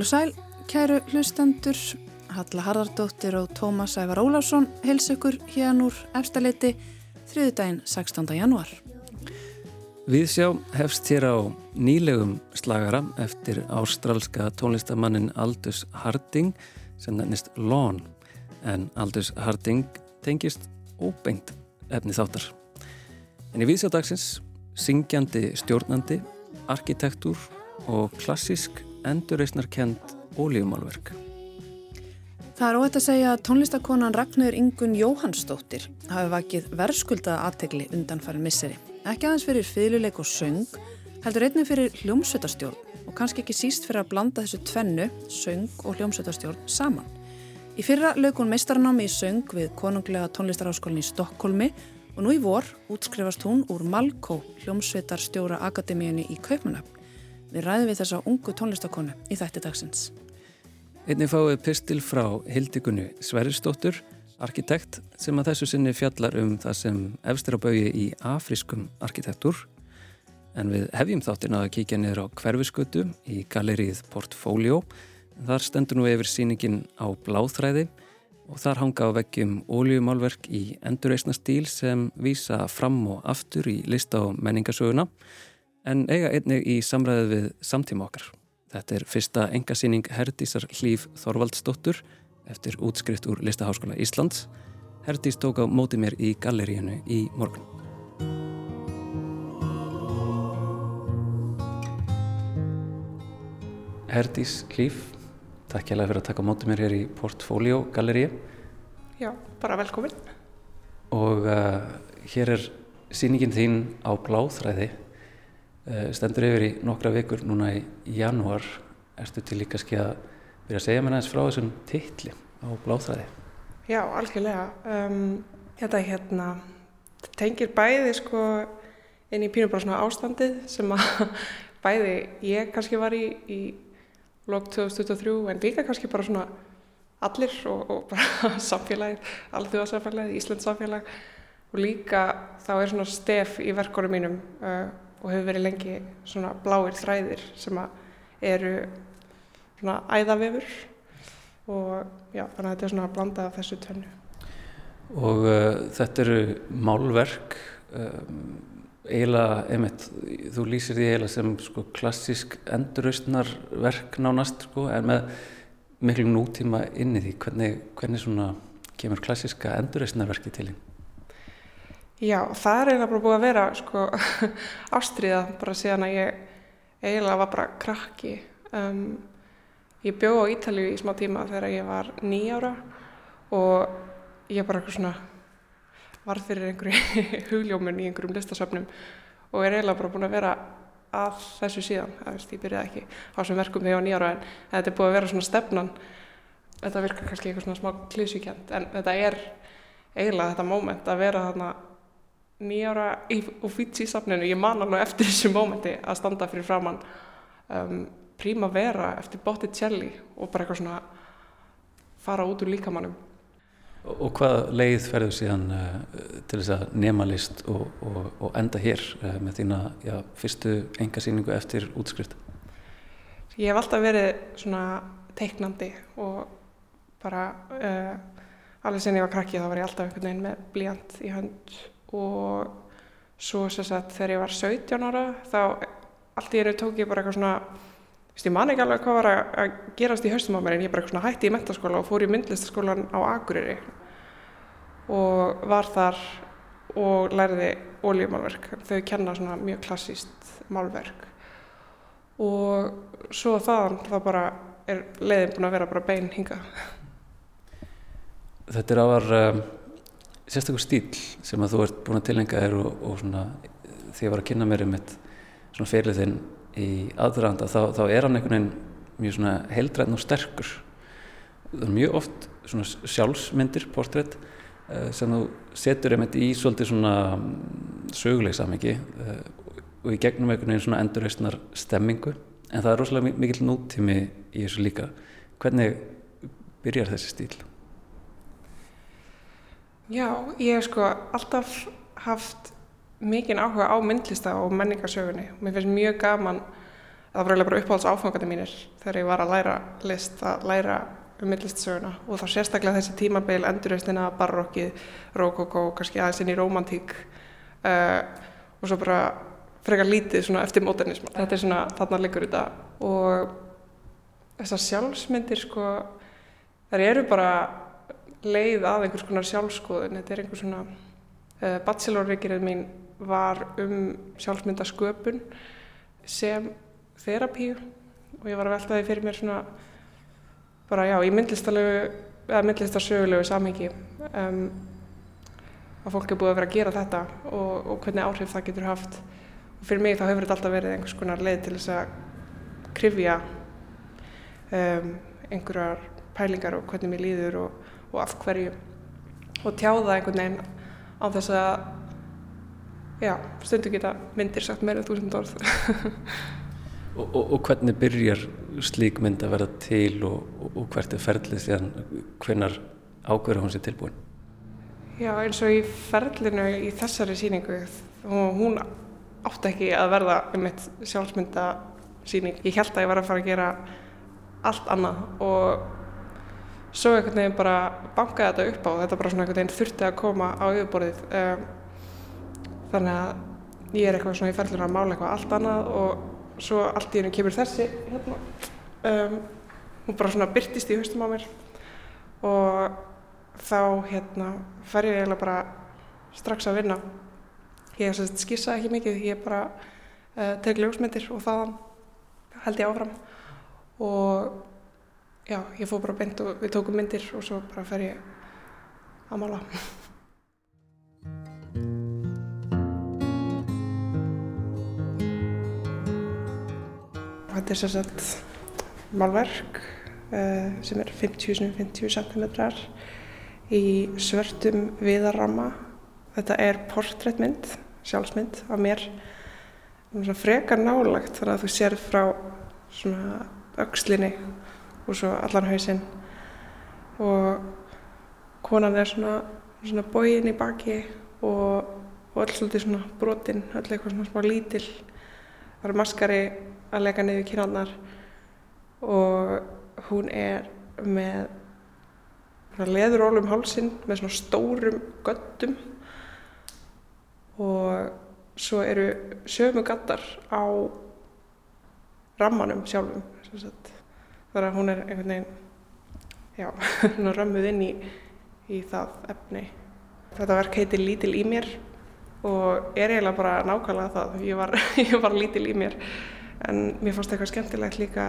Heil og sæl, kæru hlustendur, Halla Harðardóttir og Tómas Ævar Ólásson heils ykkur hérna úr efstaleiti þriðudaginn 16. januar. Við sjá hefst hér á nýlegum slagara eftir ástrálska tónlistamannin Aldous Harding sem nefnist Lon en Aldous Harding tengist óbeint efni þáttar. En í viðsjádagsins syngjandi stjórnandi, arkitektúr og klassisk endurreysnarkend ólíumálverk. Það er óætt að segja að tónlistakonan Ragnur Ingun Jóhannsdóttir hafi vakið verðskuldaða aðtegli undan farin misseri. Ekki aðeins fyrir fyrirleik og söng, heldur einnig fyrir hljómsveitarstjórn og kannski ekki síst fyrir að blanda þessu tvennu, söng og hljómsveitarstjórn, saman. Í fyrra lög hún meistarnámi í söng við konunglega tónlistarháskólinni í Stokkólmi og nú í vor útskrifast hún úr Malkó hljómsveitarstjóra Akademíunni í Kaupmannöfn. Við ræðum við þessa ungu tónlistakonu í þætti dagsins. Einnig fáið pistil frá Hildikunni Sverrisdóttur, arkitekt sem að þessu sinni fjallar um það sem efstir á baui í afriskum arkitektur. En við hefjum þáttin að kíkja niður á hverfiskötu í galerið Portfolio. Þar stendur nú yfir síningin á bláþræði og þar hanga á veggjum óljumálverk í endurreysna stíl sem vísa fram og aftur í lista og menningasöguna en eiga einnig í samræðið við samtíma okkar. Þetta er fyrsta engasýning Herdísar Hlýf Þorvaldsdóttur eftir útskrift úr Listaháskóla Íslands. Herdís tók á móti mér í galleríinu í morgun. Herdís Hlýf, takk hjá það fyrir að taka móti mér hér í Portfolio galleríu. Já, bara velkomin. Og uh, hér er síningin þín á bláþræði stendur yfir í nokkra vikur núna í janúar. Erstu til líka skil að byrja að segja mér aðeins frá þessum titli á bláþræði? Já, algjörlega. Um, þetta hérna tengir bæði sko inn í pínu bara svona ástandið sem að bæði ég kannski var í í lok 2023 en líka kannski bara svona allir og, og bara samfélagið alþjóðarsamfélagið, Íslands samfélag og líka þá er svona stef í verkonum mínum uh, og hefur verið lengi svona bláir þræðir sem eru svona æðavefur og já, þannig að þetta er svona að blanda af þessu tvennu. Og uh, þetta eru málverk, um, eiginlega, einmitt, þú lýsir því eiginlega sem sko klassísk enduraustnarverk nánast sko, en með miklu nútíma inn í því, hvernig, hvernig svona kemur klassíska enduraustnarverki til þín? Já, það er eiginlega bara búið að vera sko, ástriða bara síðan að ég eiginlega var bara krakki. Um, ég bjóð á Ítalju í smá tíma þegar ég var nýjára og ég bara eitthvað svona var fyrir einhverju hugljómun í einhverjum listasöfnum og er eiginlega bara búin að vera að þessu síðan. Það veist, ég byrjaði ekki á þessum verkum þegar ég var nýjára en þetta er búið að vera svona stefnan. Þetta virkar kannski eitthvað svona smá klísukjönd en þetta er eiginlega þetta móment að vera þarna nýjára í Uffizi-safninu, ég man alveg eftir þessu mómenti að standa fyrir framann um, Primavera eftir Botticelli og bara eitthvað svona fara út úr líkamannum. Og hvað leið ferðu síðan uh, til þess að nema list og, og, og enda hér uh, með þína já, fyrstu engasýningu eftir útskrift? Ég hef alltaf verið svona teiknandi og bara uh, alveg sen ég var krakki þá var ég alltaf einhvern veginn með blíjant í hönd og svo sagt, þegar ég var 17 ára þá allt í einu tók ég bara eitthvað svona ég man ekki alveg hvað var að gerast í höstum á mér en ég bara svona hætti í mentaskóla og fór í myndlistaskólan á Akureyri. Og var þar og læriði ólíumálverk þau kenna svona mjög klassíst málverk. Og svo þaðan þá bara er leiðin búin að vera bara bein hinga Þetta er ávar um sérstakur stíl sem að þú ert búin að tilengja þér og, og svona því að var að kynna mér um eitt svona fyrirlið þinn í aðranda þá, þá er hann einhvern veginn mjög svona heildræðn og sterkur. Það er mjög oft svona sjálfsmyndir, portrétt uh, sem þú setur einmitt í svolítið svona mm, söguleg samengi uh, og í gegnum einhvern veginn svona endurhaustnar stemmingu. En það er rosalega mikil nútími í þessu líka. Hvernig byrjar þessi stíl? Já, ég hef sko alltaf haft mikinn áhuga á myndlista og menningarsögunni. Mér finnst mjög gaman það var eiginlega bara uppáhalds áfangandi mínir þegar ég var að læra list, að læra um myndlistsöguna og þá sérstaklega þessi tímabeil endurreistina, barokkið, rokoko, kannski aðeins inn í romantík uh, og svo bara frekar lítið svona eftir modernism. Þetta er svona, þarna liggur þetta og þessar sjálfsmyndir sko, þær eru bara leið að einhvers konar sjálfskoðun, þetta er einhvers svona, uh, bachelorreikirinn mín var um sjálfsmyndasköpun sem þerapíu og ég var að velta því fyrir mér svona bara já, í myndlistarlegu eða myndlistarsögulegu samhengi um, að fólk er búið að vera að gera þetta og, og hvernig áhrif það getur haft. Og fyrir mig þá hefur þetta alltaf verið einhvers konar leið til þess að krifja um, einhverjar pælingar og hvernig mér líður og, og af hverju og tjáða einhvern veginn á þess að já, stundu geta myndir sagt meira þúsund orð og, og, og hvernig byrjar slík mynd að verða til og, og hvert er ferlið síðan hvenar ákveður hún sér tilbúin? Já eins og í ferlinu í þessari síningu hún átti ekki að verða um eitt sjálfsmyndasíning. Ég held að ég var að fara að gera allt annað og svo einhvern veginn bara bankaði þetta upp á þetta bara svona einhvern veginn þurfti að koma á yfirborðið um, þannig að ég er eitthvað svona í ferlinu að mála eitthvað allt annað og svo allt í hennu kemur þessi hérna um, hún bara svona byrtist í haustum á mér og þá hérna fer ég eiginlega bara strax að vinna. Ég hef skissað ekki mikið ég bara uh, tek ljósmyndir og þaðan held ég áfram. Og já, ég fóð bara beint og við tókum myndir og svo bara fer ég að mála Þetta er sem sagt málverk uh, sem er 50-50 cm í svörtum viðarramma. Þetta er portréttmynd, sjálfsmynd af mér. Frekar nálagt þannig að þú sér frá svona aukslinni og svo allan hausinn. Og konan er svona, svona bóin í baki og, og öll svolítið svona brotinn, öll eitthvað svona smá lítill. Það er maskari að leggja niður kynarnar og hún er með leðuról um hálsin með svona stórum göttum og svo eru sömu gattar á rammanum sjálfum þannig að hún er einhvern veginn já, römmuð inn í, í það efni. Þetta verk heitir Lítil í mér og er eiginlega bara nákvæmlega það. Ég var, ég var lítil í mér en mér fannst eitthvað skemmtilegt líka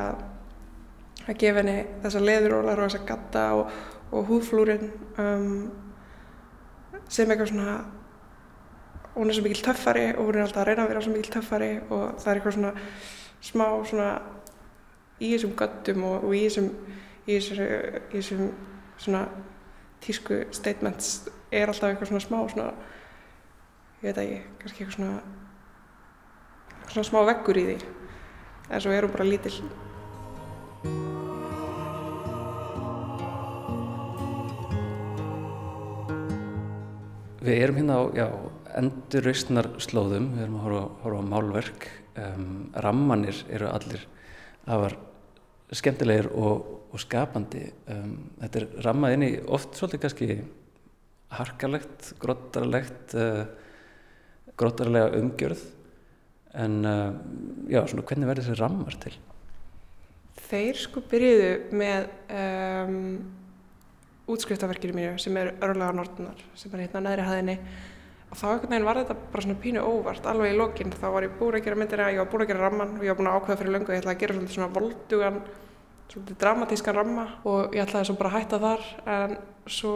að gefa henni þessa leðurólar og þessa gatta og, og húðflúrin um, sem eitthvað svona hún er svo mikil töffari og hún er alltaf að reyna að vera svo mikil töffari og það er eitthvað svona smá svona í þessum gattum og, og í þessum í þessum, í þessum svona tísku statements er alltaf eitthvað svona smá svona ég veit ekki, kannski eitthvað svona eitthvað svona smá veggur í því en svo er hún bara lítill. Við erum hérna á já, endurraustnar slóðum, við erum að horfa, horfa á málverk. Um, rammanir eru allir afar skemmtilegir og, og skapandi. Um, þetta er rammað inn í oft svolítið kannski harkalegt, grottarlegt, uh, grottarlega umgjörð en uh, já, svona hvernig verður þessi rammar til? Þeir sko byrjuðu með um, útskriftaverkinu mínu sem er örlaga nortunar sem er hérna neðri hæðinni og þá einhvern veginn var þetta bara svona pínu óvart. Alveg í lokinn, þá var ég búin að gera myndina ég var búin að gera ramman og ég var búin að ákveða fyrir löngu ég ætlaði að gera svolítið svona voldugan svolítið dramatískan ramma og ég ætlaði svo bara að hætta þar. En svo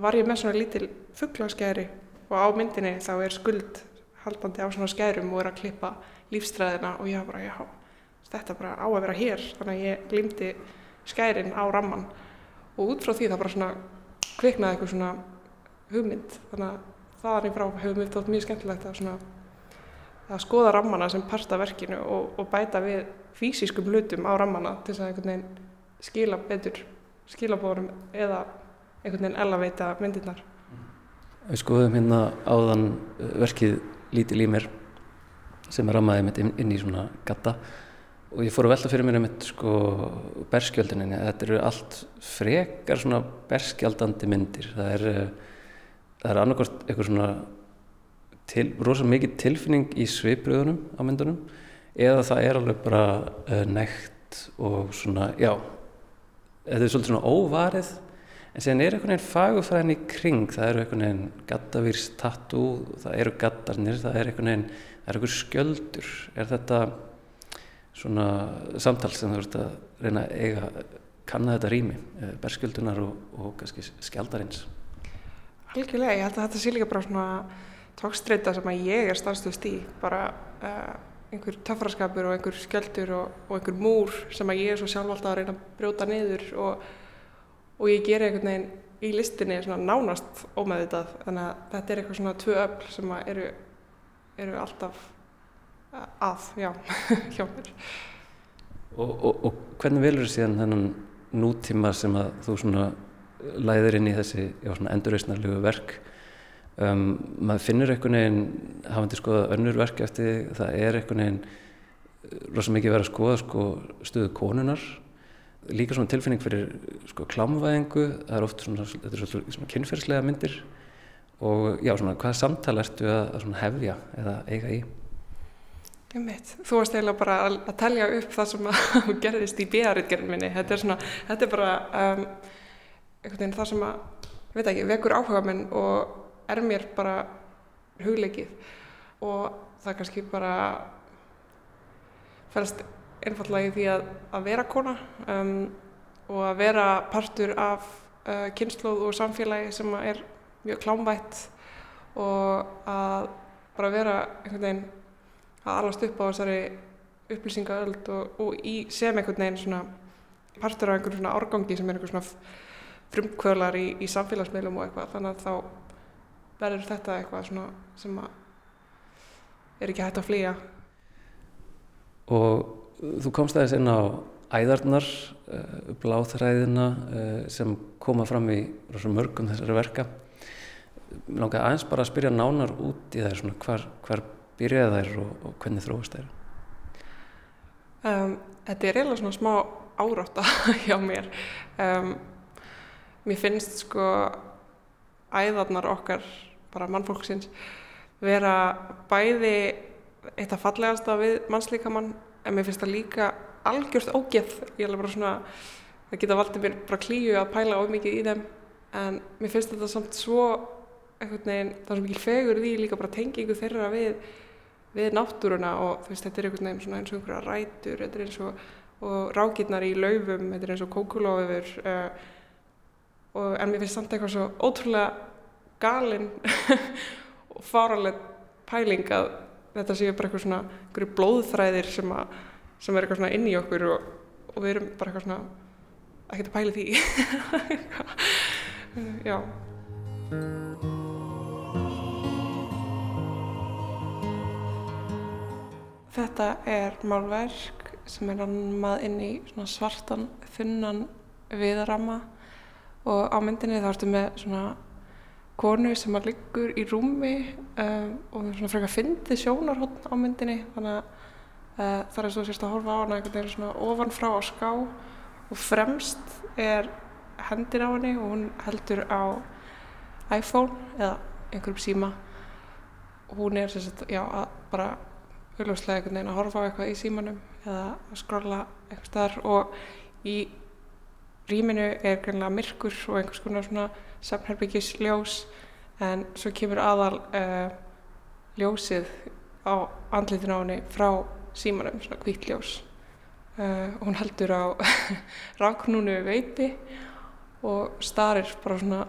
var ég með svona lítil fugglaskæri og á myndinni þá er skuld haldandi á svona skærum og er að klippa lífstræðina og ég var bara, já, þetta bara á að vera hér. Þannig að ég glimti skærin á ramman og út frá því það bara svona kviknaði eitthvað svona hugmynd. Þannig að það er einhverjá hefur mér þótt mjög skemmtilegt að svona að skoða rammana sem parta verkinu og, og bæta við fysiskum hlutum á rammana til að einhvern veginn skila betur skilabórum eða einhvern veginn elaveita myndirnar. Við skoðum hérna áðan verkið lítil í mér sem er rammaðið mitt inn, inn í svona gatta. Og ég fór að velta fyrir mér um þetta sko berskjöldinni, þetta eru allt frekar svona berskjaldandi myndir. Það er, það er annarkort eitthvað svona til, rosalega mikið tilfinning í svipriðunum á myndunum eða það er alveg bara uh, nekt og svona, já þetta er svolítið svona óvarið en síðan er einhvern veginn fagufræðin í kring það eru einhvern veginn gattavírs tattoo það eru gattarnir, það er einhvern veginn það er einhver skjöldur. Er þetta svona samtal sem þú ert að reyna að eiga kanna þetta rými, eh, berskjöldunar og, og kannski skjaldarins Algjörlega, ég held að þetta sé líka bara svona tókstreita sem að ég er stanslust í bara uh, einhver töfraskapur og einhver skjöldur og, og einhver múr sem að ég er svo sjálf alltaf að reyna að brjóta niður og, og ég ger einhvern veginn í listinni svona nánast ómeðvitað þannig að þetta er eitthvað svona tvö öll sem að eru, eru alltaf að, já, hjá mér. Og, og, hvernig velur þið síðan þennan nútíma sem að þú svona læðir inn í þessi endurreysnarlegu verk? Um, maður finnur einhvern veginn, hafandi skoðað önnur verk eftir það er einhvern veginn rosa mikið verið að skoða sko, stuðu konunar líka svona tilfinning fyrir sko, klámvæðingu, það er oft svona, svona, kynferðslega myndir og já, svona hvaða samtal ertu að, að hefja eða eiga í? Þú varst eiginlega bara að, að telja upp það sem gerðist í bíaritgerðin minni. Þetta er, svona, þetta er bara um, einhvern veginn það sem að, veit ekki, vekur áhuga minn og er mér bara hugleikið. Og það kannski bara fælst einfallega í því að, að vera kona um, og að vera partur af uh, kynnslóð og samfélagi sem er mjög klámvætt og að bara vera einhvern veginn að alast upp á þessari upplýsingaöld og, og í sem einhvern veginn svona partur af einhvern svona árgangi sem er einhvern svona frumkvölar í, í samfélagsmiðlum og eitthvað þannig að þá verður þetta eitthvað svona sem að er ekki hægt að flýja Og þú komst aðeins inn á æðarnar, uh, bláþræðina uh, sem koma fram í mörgum þessari verka. Mér langar aðeins bara að spyrja nánar út í þær, svona, hvar, hvar byrjaði þær og, og hvernig þróist þær? Um, þetta er eiginlega svona smá árátta hjá mér. Um, mér finnst sko æðarnar okkar, bara mannfólksins, vera bæði eitt af fallegasta við mannslíkamann en mér finnst það líka algjörst ógeð. Ég er bara svona, það geta valdið mér bara klíu að pæla ómikið í þeim en mér finnst þetta samt svo einhvern veginn, það er svo mikil fegur því líka bara tengingu þeirra við við náttúruna og þú veist þetta er einhvern veginn svona eins og einhverja rætur, þetta er eins og, og rákirnar í laufum, þetta er eins og kókulófur uh, og en mér finnst samt eitthvað svo ótrúlega galinn og fáraleg pæling að þetta séu bara eitthvað svona einhverju blóðþræðir sem, að, sem er eitthvað svona inn í okkur og, og við erum bara eitthvað svona ekkert að pæli því já. Þetta er málverk sem er rammað inn í svartan, þunnan viðarama og á myndinni þá ertu með svona konu sem að liggur í rúmi um, og svona frekar fyndið sjónarhótt á myndinni. Þannig að uh, það er svo sérst að horfa á hana einhvern veginn svona ofanfrá á ská. Og fremst er hendin á henni og hún heldur á iPhone eða einhverjum síma. Og hún er sérst já að bara augljóslega einhvern veginn að horfa á eitthvað í símanum eða að skrolla eitthvað starf og í rýminu er greinlega myrkur og einhvers konar svona samherbyggis ljós en svo kemur aðal uh, ljósið á andlitinu á henni frá símanum, svona hvít ljós. Uh, og hún heldur á ráknúnu veiti og starir bara svona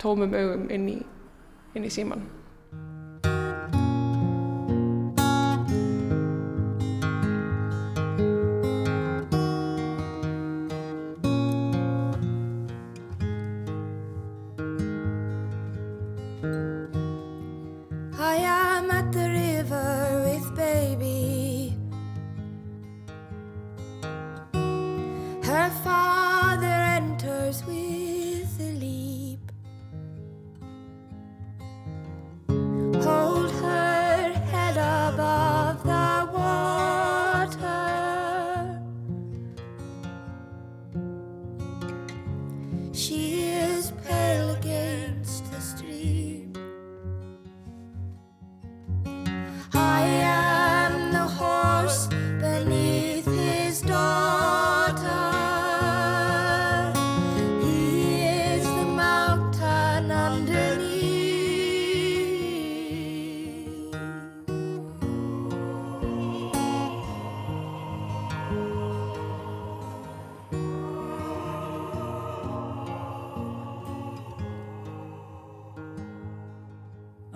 tómum augum inn í, inn í síman far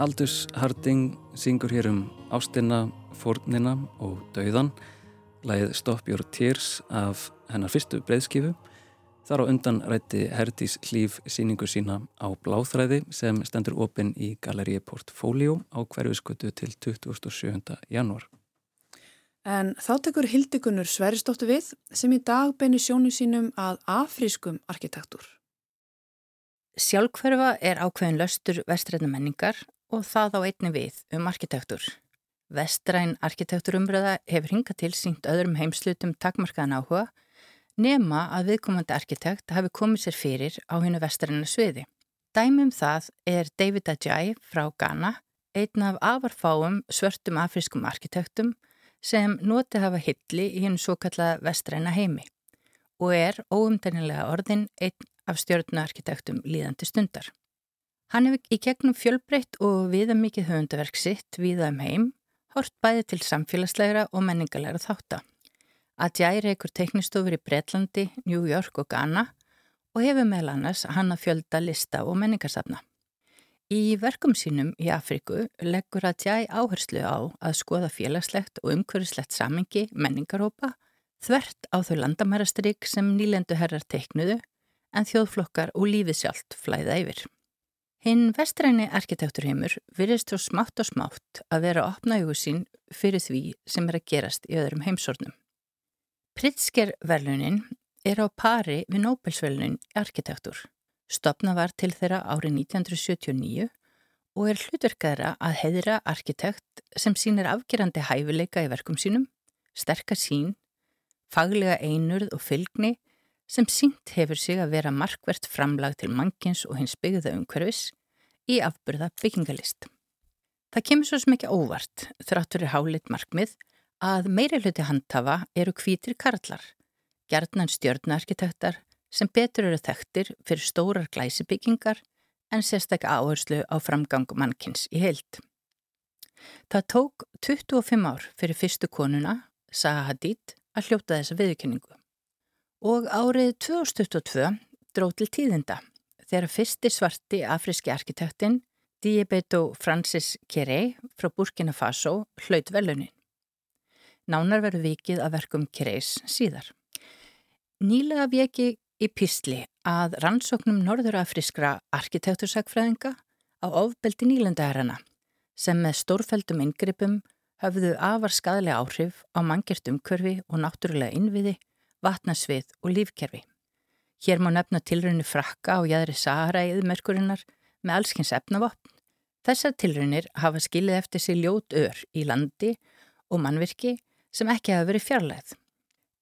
Aldus Harding syngur hér um ástina, fórnina og dauðan, lægið Stop Your Tears af hennar fyrstu breyðskifu. Þar á undan rætti Herdís Hlýf síningu sína á Bláþræði sem stendur opinn í Galleríi Portfolio á hverfiskötu til 27. janúar. En þá tekur Hildikunur Sveristóttu við sem í dag beinir sjónu sínum að afrískum arkitektur. Sjálfhverfa er ákveðin löstur vestræna menningar og það á einni við um arkitektur. Vestræn arkitekturumröða hefur hingað til sínt öðrum heimslutum takmarkaðan áhuga nema að viðkomandi arkitekt hafi komið sér fyrir á hennu vestræna sviði. Dæmum það er David Ajay frá Ghana, einn af afarfáum svörtum afrískum arkitektum sem noti hafa hilli í hennu svo kallaða vestræna heimi og er óumdænilega orðin einn af stjórnuarkitektum líðandi stundar. Hann hefur í gegnum fjölbreytt og viða mikið höfundaverk sitt viða um heim, hort bæði til samfélagslegra og menningalega þátta. Adjæ reykur teknistofur í Breitlandi, New York og Ghana og hefur meðal annars hann að fjölda lista og menningarsafna. Í verkum sínum í Afriku leggur Adjæ áherslu á að skoða félagslegt og umhverfislegt samengi menningarhópa þvert á þau landamærastrygg sem nýlendu herrar teiknuðu en þjóðflokkar og lífið sjálft flæða yfir. Hinn vestræni arkitekturheimur virðist þó smátt og smátt að vera að opna hugu sín fyrir því sem er að gerast í öðrum heimsornum. Pritzker-verlunin er á pari við Nobelsverlunin í arkitektur. Stopna var til þeirra árið 1979 og er hlutverkaðra að heiðra arkitekt sem sínir afgerandi hæfileika í verkum sínum, sterkar sín, faglega einurð og fylgni sem sínt hefur sig að vera markvert framlag til mannkins og hins byggða umhverfis í afbyrða byggingalist. Það kemur svo sem ekki óvart þráttur er hálit markmið að meiri hluti handhafa eru kvítir karlar, gerðnan stjörnarkitektar sem betur eru þekktir fyrir stórar glæsibyggingar en sérstaklega áherslu á framgang mannkins í heilt. Það tók 25 ár fyrir fyrstu konuna, Saha Hadid, að hljóta þessa viðkynningu og árið 2022 dróð til tíðinda þegar fyrsti svarti afríski arkitektin Diabeto Francis Kere frá Burkina Faso hlaut velunin. Nánar verður vikið að verkum Keres síðar. Nýlega veki í písli að rannsóknum norðurafriskra arkitektursakfræðinga á ofbeldi nýlendaherrana sem með stórfældum yngrippum höfðu afar skadlega áhrif á mangjert umkörfi og náttúrulega innviði vatnasvið og lífkerfi. Hér má nefna tilrunni frakka og jæðri Sahara-íðu merkurinnar með allskins efnavopn. Þessar tilrunir hafa skilið eftir sig ljót ör í landi og mannvirki sem ekki hafa verið fjarlæð.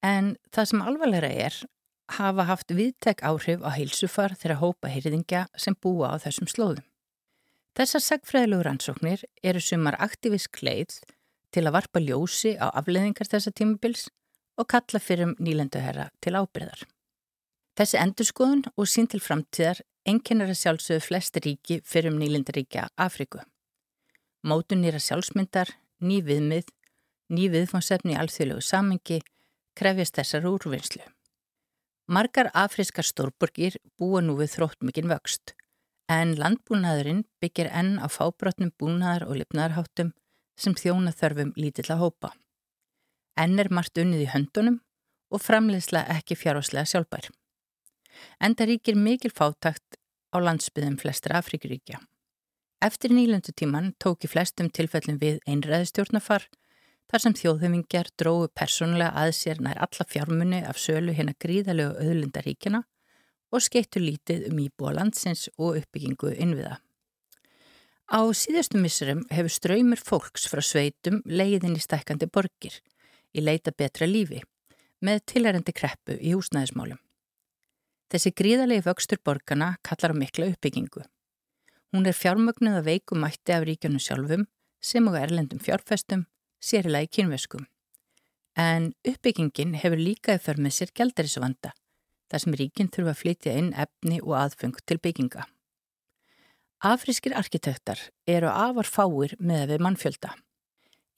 En það sem alvarlega er hafa haft viðtek áhrif á heilsufar þegar hópa hýrðingja sem búa á þessum slóðum. Þessar sagfræðilegu rannsóknir eru sumar aktívisk leið til að varpa ljósi á afleðingar þessa tímubils og kalla fyrir um nýlenduherra til ábyrðar. Þessi endurskoðun og sín til framtíðar enginnir að sjálfsögðu flest ríki fyrir um nýlendaríkja Afriku. Mótun nýra sjálfsmyndar, ný viðmið, ný viðfónsefni í alþjóðlegu samengi krefjast þessar úrvinnslu. Margar afrískar stórborgir búa nú við þróttmikinn vöxt, en landbúnaðurinn byggir enn á fábrotnum búnaðar og lifnaðarháttum sem þjóna þörfum lítilla hópa. Enn er margt unnið í höndunum og framleiðsla ekki fjárháslega sjálfbær. Enda ríkir mikil fátakt á landsbyðum flestra Afríkuríkja. Eftir nýlendutíman tók í flestum tilfellum við einræðistjórnafar þar sem þjóðhefingjar dróðu persónulega að sér nær alla fjármunni af sölu hérna gríðalegu öðlindaríkjana og skeittu lítið um íbúa landsins og uppbyggingu innviða. Á síðustu missurum hefur ströymur fólks frá sveitum leiðin í stækandi borgir í leita betra lífi með tilhærandi kreppu í húsnæðismálum. Þessi gríðalegi vöxtur borgarna kallar á mikla uppbyggingu. Hún er fjármögnuð að veiku mætti af ríkjunum sjálfum sem og erlendum fjárfestum, sérilega í kynveskum. En uppbyggingin hefur líka eða för með sér gældarisvanda þar sem ríkinn þurfa að flytja inn efni og aðfeng til bygginga. Afrískir arkitektar eru afar fáir með við mannfjölda.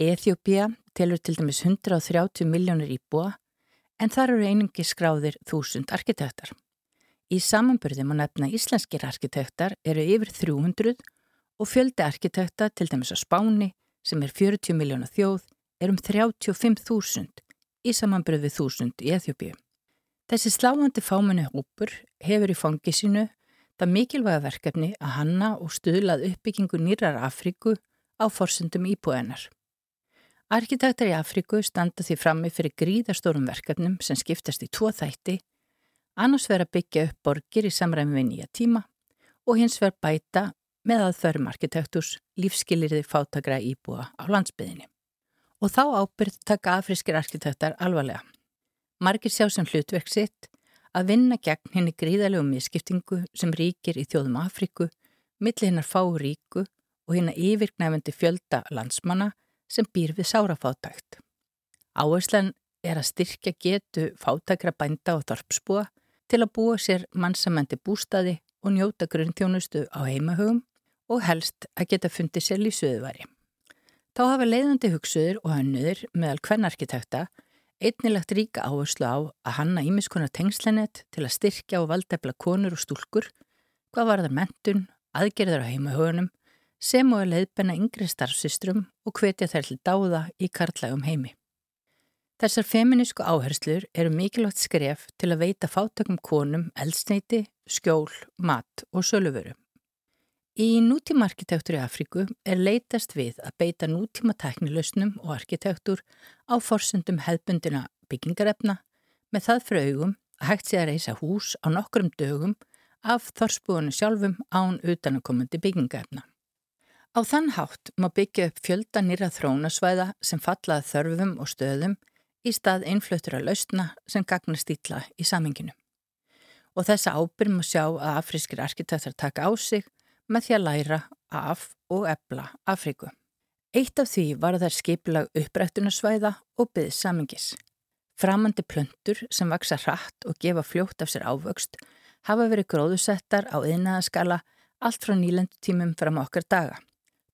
Eþjópia telur til dæmis 130 miljónir íbúa en þar eru einingi skráðir þúsund arkitektar. Í samanbyrðum að nefna íslenskir arkitektar eru yfir 300 og fjöldi arkitekta til dæmis á Spáni sem er 40 miljóna þjóð er um 35.000 í samanbröð við 1000 í Eþjópiðu. Þessi sláandi fámenni hópur hefur í fangi sínu það mikilvæga verkefni að hanna og stuðlað uppbyggingu nýrar Afríku á forsendum íbúðanar. Arkitektar í Afríku standa því frammi fyrir gríðastórum verkefnum sem skiptast í tvo þætti, annars vera byggja upp borgir í samræmi við nýja tíma og hins vera bæta með aðferðum arkitekturs lífskilirði fátagra íbúa á landsbyðinni. Og þá ábyrð taka afrískir arkitektar alvarlega. Margir sjá sem hlutverk sitt að vinna gegn henni gríðalegu miskiptingu sem ríkir í þjóðum Afriku, millir hennar fá ríku og hennar yfirgnæfandi fjölda landsmanna sem býr við sárafátækt. Áherslan er að styrkja getu fátakra bænda og þorpsbúa til að búa sér mannsamandi bústaði og njóta grunnþjónustu á heimahögum og helst að geta fundið sér lífsöðuvari. Þá hafa leiðandi hugsuður og hannuður meðal hvern arkitekta einnilegt ríka áherslu á að hanna ímiskonar tengslenet til að styrkja og valdefla konur og stúlkur, hvað var þar mentun, aðgerðar á heimahögunum, sem og að leiðbenna yngri starfsystrum og hvetja þær til dáða í karlægum heimi. Þessar feminísku áherslur eru mikilvægt skref til að veita fátökum konum eldsneiti, skjól, mat og söluföru. Í nútíma arkitektur í Afríku er leitast við að beita nútíma teknilausnum og arkitektur á forsendum hefbundina byggingarefna með það fyrir augum að hægt sé að reysa hús á nokkrum dögum af þorsbúinu sjálfum án utanakomandi byggingarefna. Á þann hátt má byggja upp fjölda nýra þrónasvæða sem fallaði þörfum og stöðum í stað einflötur að lausna sem gagnast ítla í saminginu. Og þessa ábyrgum að sjá að afrískir arkitektur taka á sig með því að læra af og ebla Afríku. Eitt af því var þær skipilag upprættunarsvæða og byggð samingis. Framandi plöntur sem vaksa hratt og gefa fljótt af sér ávöxt hafa verið gróðusettar á yðnaðaskala allt frá nýlendutímum fram okkar daga.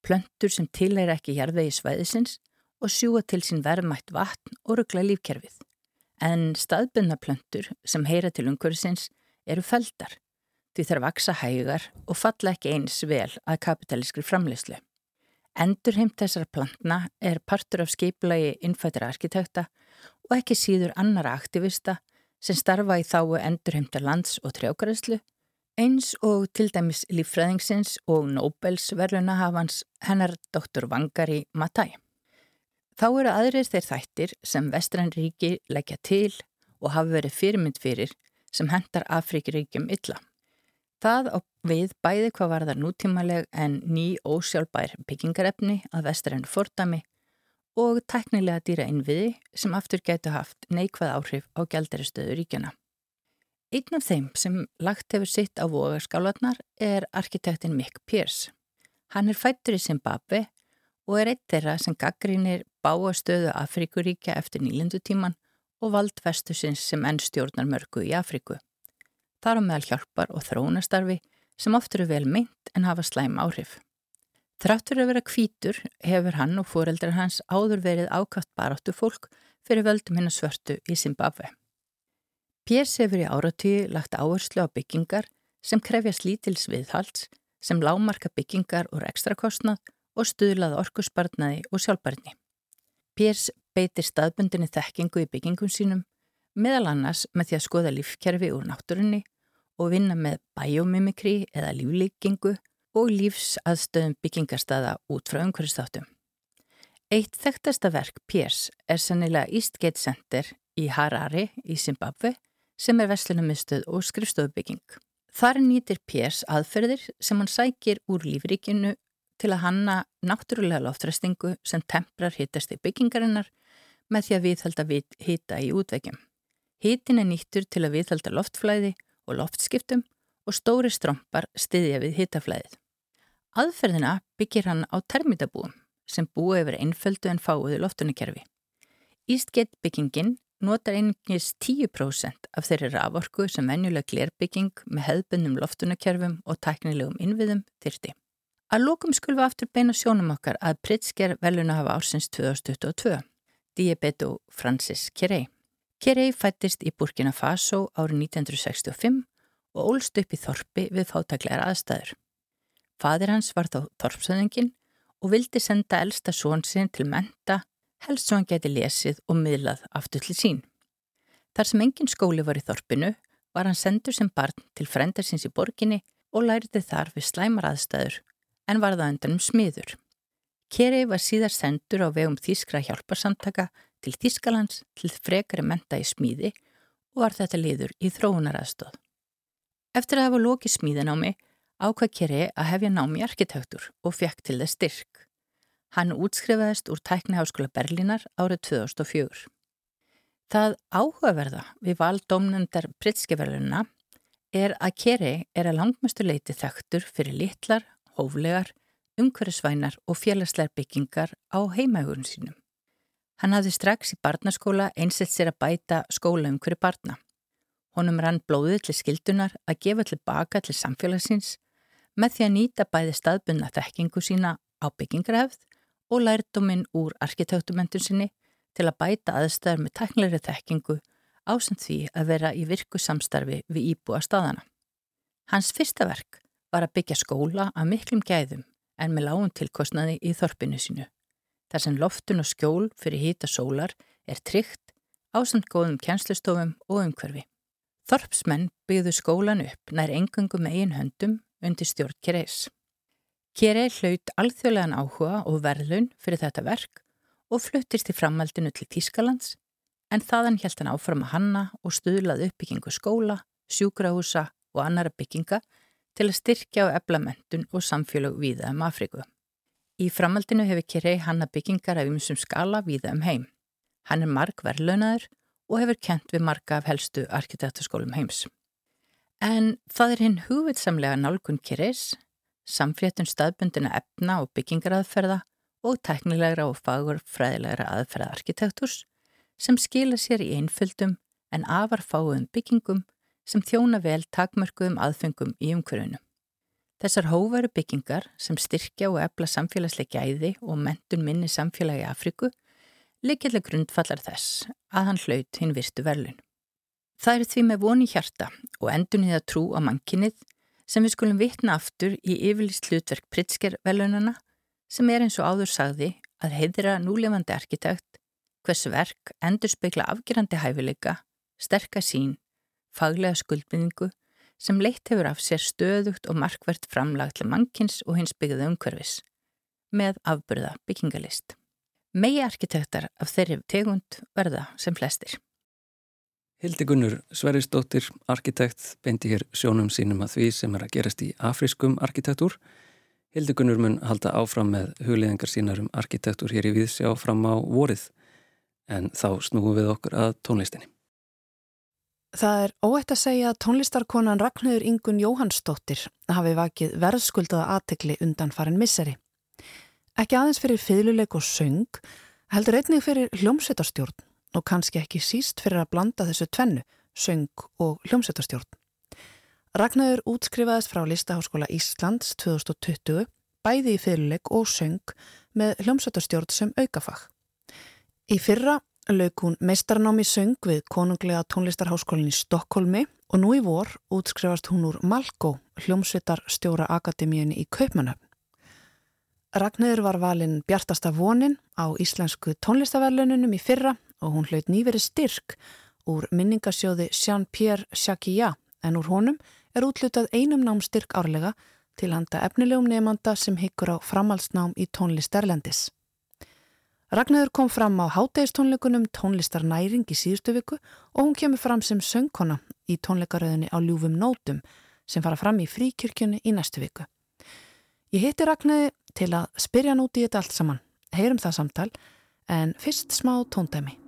Plöntur sem tilæra ekki jarðvegi svæðisins og sjúa til sín verðmætt vatn og ruggla lífkerfið. En staðbundna plöntur sem heyra til umhverfisins eru feldar því þær vaksa hægar og falla ekki eins vel að kapitalískri framleyslu. Endurheimt þessar plantna er partur af skipulagi innfættir arkitekta og ekki síður annara aktivista sem starfa í þáu endurheimta lands og trjákaræslu, eins og til dæmis líffræðingsins og Nobels verðlunahafans hennar doktor Vangari Matai. Þá eru aðrir þeir þættir sem Vestræn-ríki leggja til og hafa verið fyrirmynd fyrir sem hendar Afríkiríkjum illa. Það á við bæði hvað var það nútímaleg en ný ósjálfbær byggingarefni að vestræn fordami og teknilega dýra innviði sem aftur getur haft neikvað áhrif á gældaristöðu ríkjana. Einn af þeim sem lagt hefur sitt á vogarskálanar er arkitektin Mick Pierce. Hann er fættur í Zimbabwe og er eitt þeirra sem gaggrínir báa stöðu Afríkuríkja eftir nýlindutíman og vald vestusins sem enn stjórnar mörgu í Afríku þar á meðal hjálpar og þróunastarfi sem oft eru vel meint en hafa slæm áhrif. Þráttur að vera kvítur hefur hann og fóreldrar hans áður verið ákvæmt baráttu fólk fyrir völdum hennar svörtu í Zimbabwe. Pérs hefur í áratíu lagt áherslu á byggingar sem krefjast lítils viðhalds, sem lámarka byggingar úr ekstrakostnað og stuðlað orkusbarnaði og sjálfbarni. Pérs beitir staðbundinni þekkingu í byggingum sínum meðal annars með því að skoða lífkerfi úr náttúrunni og vinna með biomimikri eða líflíkingu og lífsaðstöðum byggingarstaða út frá umhverfstáttum. Eitt þekktasta verk Piers er sannilega Eastgate Center í Harare í Zimbabwe sem er veslunumistöð og skrifstofbygging. Þar nýtir Piers aðferðir sem hann sækir úr lífríkinu til að hanna náttúrulega loftræstingu sem temprar hittast í byggingarinnar með því að viðhalda við hita í útveikjum. Hítin er nýttur til að viðhalda loftflæði og loftskiptum og stóri strömpar styðja við hítaflæðið. Aðferðina byggir hann á termitabúum sem búi yfir einföldu en fáuðu loftunakerfi. Eastgate byggingin notar einingis 10% af þeirri raforku sem venjulega glerbygging með hefðbundum loftunakerfum og tæknilegum innviðum þyrti. Að lókum við aftur beina sjónum okkar að Pritzker veluna hafa ársins 2022, Diabeto Francis Kirei. Kerei fættist í Burkina Faso árið 1965 og ólst upp í Þorpi við fátaklegar aðstæður. Fadir hans var þá Þorpsöðingin og vildi senda elsta són sinn til menta, helst svo hann geti lesið og miðlað aftur til sín. Þar sem engin skóli var í Þorpinu var hann sendur sem barn til frendarsins í borginni og lærði þar við slæmar aðstæður en var það undan um smiður. Kerei var síðar sendur á vegum Þískra hjálparsamtaka til Þískalands til frekari menta í smíði og var þetta liður í þróunaraðstóð. Eftir að hafa lokið smíðanámi ákvað Kerei að hefja námi arkitektur og fekk til það styrk. Hann útskrifaðist úr tækniháskóla Berlínar árið 2004. Það áhugaverða við valdómnundar Pritskefæluna er að Kerei er að langmestu leiti þektur fyrir litlar, hóflegar, umhverjusvænar og félagslegar byggingar á heimægurinn sínum. Hann hafði strax í barnaskóla einsett sér að bæta skóla umhverju barna. Honum rann blóðið til skildunar að gefa til baka til samfélagsins með því að nýta bæði staðbunna þekkingu sína á byggingarhefð og lærdóminn úr arkitektumentun sinni til að bæta aðstæður með teknilegri þekkingu ásend því að vera í virku samstarfi við íbúa staðana. Hans fyrsta verk var að byggja skóla að miklum gæðum en með lágum tilkostnaði í þorpinu sínu. Þar sem loftun og skjól fyrir hýta sólar er tryggt ásand góðum kjænslustofum og umhverfi. Þorpsmenn byggðu skólan upp nær engungum eigin höndum undir stjórn Kereis. Kerei hlaut alþjóðlegan áhuga og verðlun fyrir þetta verk og fluttist í framhaldinu til Tískalands en þaðan held hann áfram að hanna og stuðlað uppbyggingu skóla, sjúkrahúsa og annara bygginga til að styrkja á eblamentun og samfélag víða um Afriku. Í framhaldinu hefur Kirei hanna byggingar af ymsum skala víða um heim. Hann er marg verðlönaður og hefur kent við marga af helstu arkitektaskólum heims. En það er hinn hugvitsamlega nálgun Kireis, samfléttun staðbundina efna og byggingaraðferða og teknilegra og fagur fræðilegra aðferða arkitekturs sem skila sér í einföldum en afar fáum byggingum sem þjóna vel takmörkuðum aðfengum í umhverjunu. Þessar hóvaru byggingar sem styrkja og efla samfélagsleiki æði og mentun minni samfélagi Afriku likillega grundfallar þess að hann hlaut hinn virtu verlun. Það er því með voni hjarta og endun í það trú á mannkinnið sem við skulum vitna aftur í yfirlist hlutverk Pritzker velunana sem er eins og áður sagði að heiðra núlefandi arkitekt hvers verk endur speikla afgerandi hæfileika, sterka sín, faglega skuldbynningu sem leitt hefur af sér stöðugt og markvert framlag til mannkins og hins byggðu umhverfis með afbyrða byggingalist. Megi arkitektar af þeirri tegund verða sem flestir. Hildi Gunnur Sveristóttir, arkitekt, beindi hér sjónum sínum að því sem er að gerast í afriskum arkitektúr Hildegunur mun halda áfram með hugliðingar sínar um arkitektur hér í Víðsjá fram á vorið en þá snúum við okkur að tónlistinni. Það er óætt að segja að tónlistarkonan Ragnhjóður Ingun Jóhannsdóttir hafi vakið verðskuldaða aðtekli undan farin misseri. Ekki aðeins fyrir fyrirleik og söng, heldur einnig fyrir hljómsveitarstjórn og kannski ekki síst fyrir að blanda þessu tvennu, söng og hljómsveitarstjórn. Ragnar útskrifaðist frá Listaháskóla Íslands 2020 bæði í fyrirleik og söng með hljómsötastjórn sem aukafag. Í fyrra lög hún meistarnámi söng við konunglega tónlistarháskólinn í Stokkólmi og nú í vor útskrifast hún úr Malko, hljómsveitarstjóra akademíunni í Kaupmannöfn. Ragnar var valinn Bjartasta vonin á Íslensku tónlistaverlununum í fyrra og hún hlaut nýveri styrk úr minningasjóði Jean-Pierre Jacquia en úr honum er útlutað einum námstyrk árlega til handa efnilegum nefnanda sem hyggur á framhalsnám í tónlist Erlendis. Ragnarður kom fram á hátægistónleikunum tónlistar næring í síðustu viku og hún kemur fram sem söngkona í tónleikaröðinni á ljúfum nótum sem fara fram í fríkirkjunni í næstu viku. Ég hitti Ragnarði til að spyrja út í þetta allt saman. Heyrum það samtal en fyrst smá tóndæmi.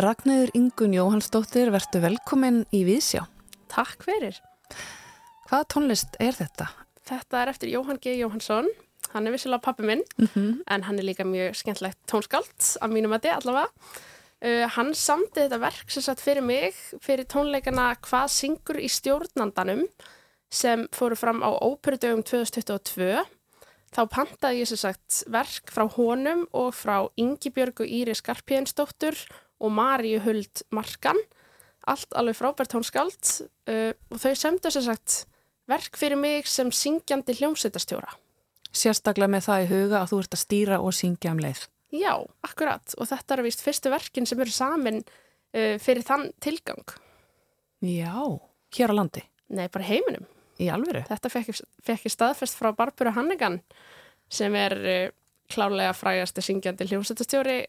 Ragnæður Ingun Jóhannsdóttir, verður velkomin í Vísjá. Takk fyrir. Hvaða tónlist er þetta? Þetta er eftir Jóhann G. Jóhannsson. Hann er vissilega pappi minn, mm -hmm. en hann er líka mjög skemmtlegt tónskált, af mínum að þið allavega. Uh, hann samti þetta verk sem satt fyrir mig, fyrir tónleikana Hvað syngur í stjórnandanum, sem fóru fram á Óperudögum 2022. Þá pantaði ég sem sagt verk frá honum og frá Ingi Björgu Íri Skarpjensdóttur og Maríu Huld Markan allt alveg frábært tónskáld uh, og þau semdu sem sagt verk fyrir mig sem syngjandi hljómsveitastjóra. Sérstaklega með það í huga að þú ert að stýra og syngja um leið. Já, akkurat og þetta er vist fyrstu verkin sem eru samin uh, fyrir þann tilgang. Já, hér á landi? Nei, bara heiminum. Í alvöru? Þetta fekk ég staðfest frá Barbara Hannigan sem er uh, klálega frægasti syngjandi hljómsveitastjóri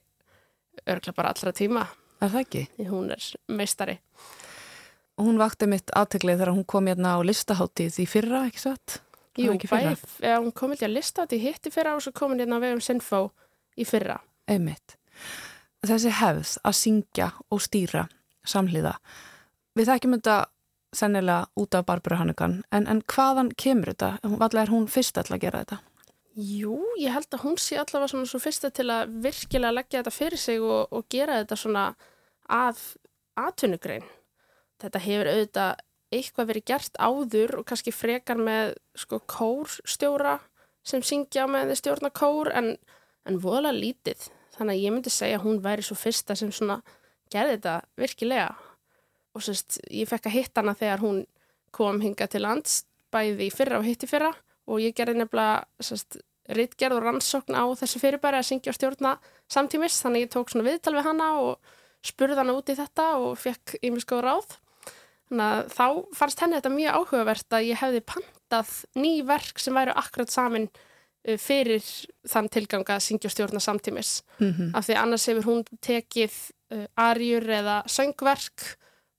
örgla bara allra tíma. Er það ekki? Því hún er meistari. Og hún vakti mitt aðteglið þegar hún kom hérna á listaháttið í fyrra, ekki satt? Jú, bæð, ja, hún kom hérna á listaháttið hitti fyrra og svo kom hún hérna á vegum Sinfó í fyrra. Einmitt. Þessi hefð að syngja og stýra samhliða. Við þekkjum þetta sennilega út af Barbara Hannigan, en, en hvaðan kemur þetta? Vallega er hún fyrst að gera þetta? Jú, ég held að hún sé allavega svona svo fyrsta til að virkilega leggja þetta fyrir sig og, og gera þetta svona að atvinnugrein. Þetta hefur auðvitað eitthvað verið gert áður og kannski frekar með sko kórstjóra sem syngja með stjórna kór en, en voðalega lítið. Þannig að ég myndi segja að hún væri svo fyrsta sem svona gerði þetta virkilega. Og sérst, ég fekk að hitta hana þegar hún kom hinga til lands bæði fyrra og hitti fyrra og ég gerði nefnilega rittgerð og rannsókn á þessu fyrirbæri að syngja og stjórna samtímis. Þannig ég tók svona viðtal við hana og spurði hana út í þetta og fekk ímiðskoður ráð. Þannig að þá fannst henni þetta mjög áhugavert að ég hefði pantað ný verk sem væru akkurat samin uh, fyrir þann tilgang að syngja og stjórna samtímis. Mm -hmm. af því annars hefur hún tekið uh, arjur eða söngverk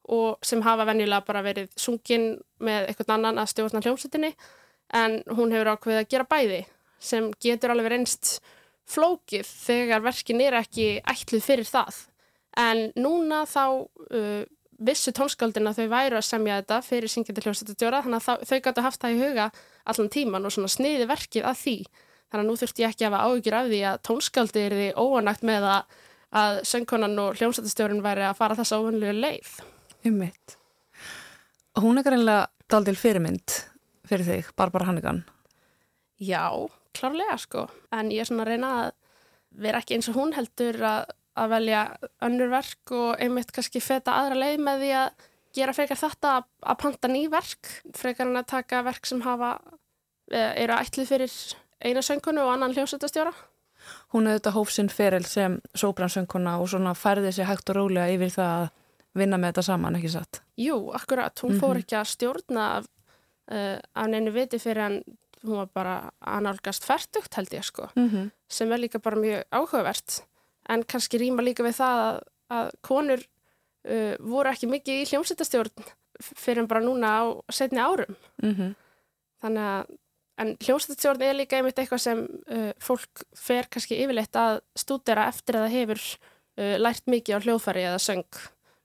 og sem hafa venjulega bara verið sungin með eitthvað annan að stjórna hljómsutinni en hún hefur ákveðið að gera bæði sem getur alveg reynst flókið þegar verkin er ekki ætluð fyrir það. En núna þá uh, vissu tónskáldin að þau væru að semja þetta fyrir syngjandi hljómsættutjóra þannig að þau gætu haft það í huga allan tíman og svona sniði verkið að því. Þannig að nú þurfti ég ekki að hafa áhyggjur af því að tónskáldi er því óanægt með að, að söngkonan og hljómsættustjórin væri að fara þessa óvanlega leið. Ymmiðt. Hún er greinlega daldil fyrirmynd fyrir þig, Barbara Hannigan? Já, klárlega sko, en ég er svona að reyna að vera ekki eins og hún heldur að, að velja önnur verk og einmitt kannski feta aðra leið með því að gera frekar þetta að, að panta ný verk, frekar en að taka verk sem hafa, e, eru ætlið fyrir eina söngkonu og annan hljómsveitastjóra. Hún hefði þetta hófsinn feril sem sóbransöngkona og svona færði sér hægt og rólega yfir það að vinna með þetta saman, ekki satt? Jú, akkurat, hún mm -hmm. fór ekki að stjórna uh, af neinu viti fyrir hann hún var bara análgast færtugt held ég sko mm -hmm. sem er líka bara mjög áhugavert en kannski rýma líka við það að, að konur uh, voru ekki mikið í hljómsættastjórn fyrir bara núna á setni árum mm -hmm. þannig að en hljómsættastjórn er líka einmitt eitthvað sem uh, fólk fer kannski yfirleitt að stúdera eftir að það hefur uh, lært mikið á hljóðfari eða söng